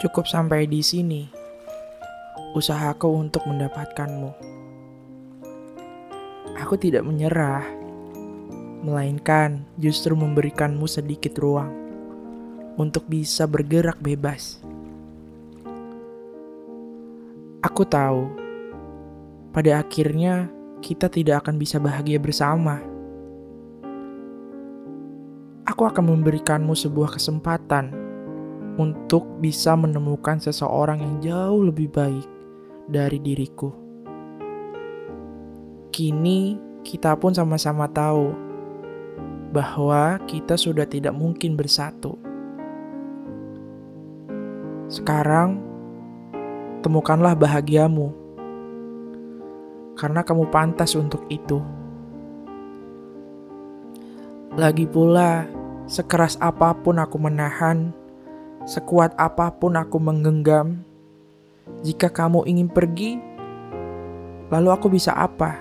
Cukup sampai di sini. Usahaku untuk mendapatkanmu. Aku tidak menyerah, melainkan justru memberikanmu sedikit ruang untuk bisa bergerak bebas. Aku tahu, pada akhirnya kita tidak akan bisa bahagia bersama. Aku akan memberikanmu sebuah kesempatan untuk bisa menemukan seseorang yang jauh lebih baik dari diriku. Kini kita pun sama-sama tahu bahwa kita sudah tidak mungkin bersatu. Sekarang, temukanlah bahagiamu, karena kamu pantas untuk itu. Lagi pula, sekeras apa pun aku menahan, sekuat apa pun aku menggenggam, jika kamu ingin pergi, lalu aku bisa apa?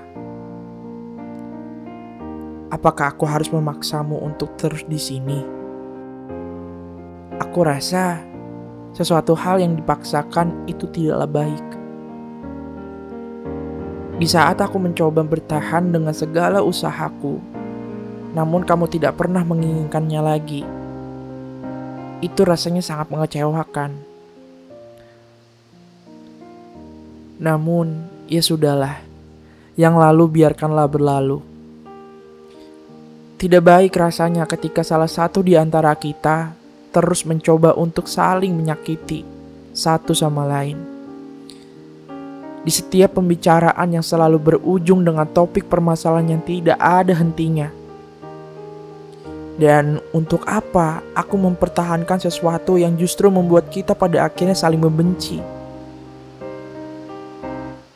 Apakah aku harus memaksamu untuk terus di sini? Aku rasa sesuatu hal yang dipaksakan itu tidaklah baik. Di saat aku mencoba bertahan dengan segala usahaku, namun kamu tidak pernah menginginkannya lagi. Itu rasanya sangat mengecewakan. Namun, ya sudahlah. Yang lalu biarkanlah berlalu. Tidak baik rasanya ketika salah satu di antara kita terus mencoba untuk saling menyakiti satu sama lain. Di setiap pembicaraan yang selalu berujung dengan topik permasalahan yang tidak ada hentinya. Dan untuk apa aku mempertahankan sesuatu yang justru membuat kita pada akhirnya saling membenci?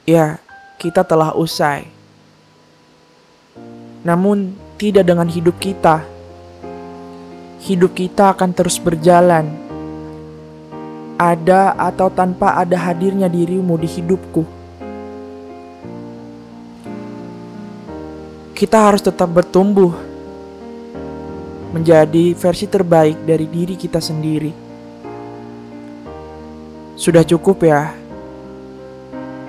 Ya, kita telah usai. Namun, tidak dengan hidup kita hidup kita akan terus berjalan. Ada atau tanpa ada hadirnya dirimu di hidupku. Kita harus tetap bertumbuh menjadi versi terbaik dari diri kita sendiri. Sudah cukup ya.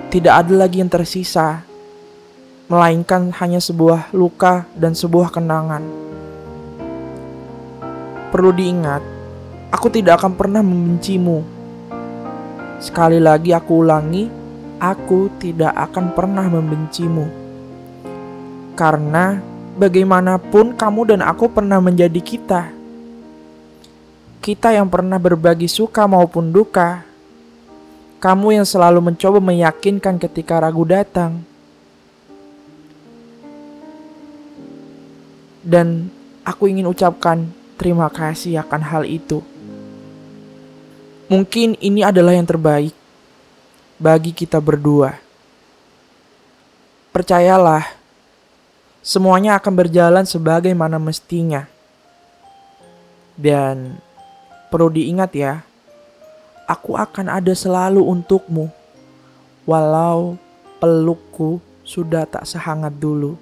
Tidak ada lagi yang tersisa, melainkan hanya sebuah luka dan sebuah kenangan. Perlu diingat, aku tidak akan pernah membencimu. Sekali lagi aku ulangi, aku tidak akan pernah membencimu. Karena bagaimanapun kamu dan aku pernah menjadi kita. Kita yang pernah berbagi suka maupun duka. Kamu yang selalu mencoba meyakinkan ketika ragu datang. Dan aku ingin ucapkan terima kasih akan hal itu. Mungkin ini adalah yang terbaik bagi kita berdua. Percayalah, semuanya akan berjalan sebagaimana mestinya. Dan perlu diingat ya, aku akan ada selalu untukmu, walau pelukku sudah tak sehangat dulu.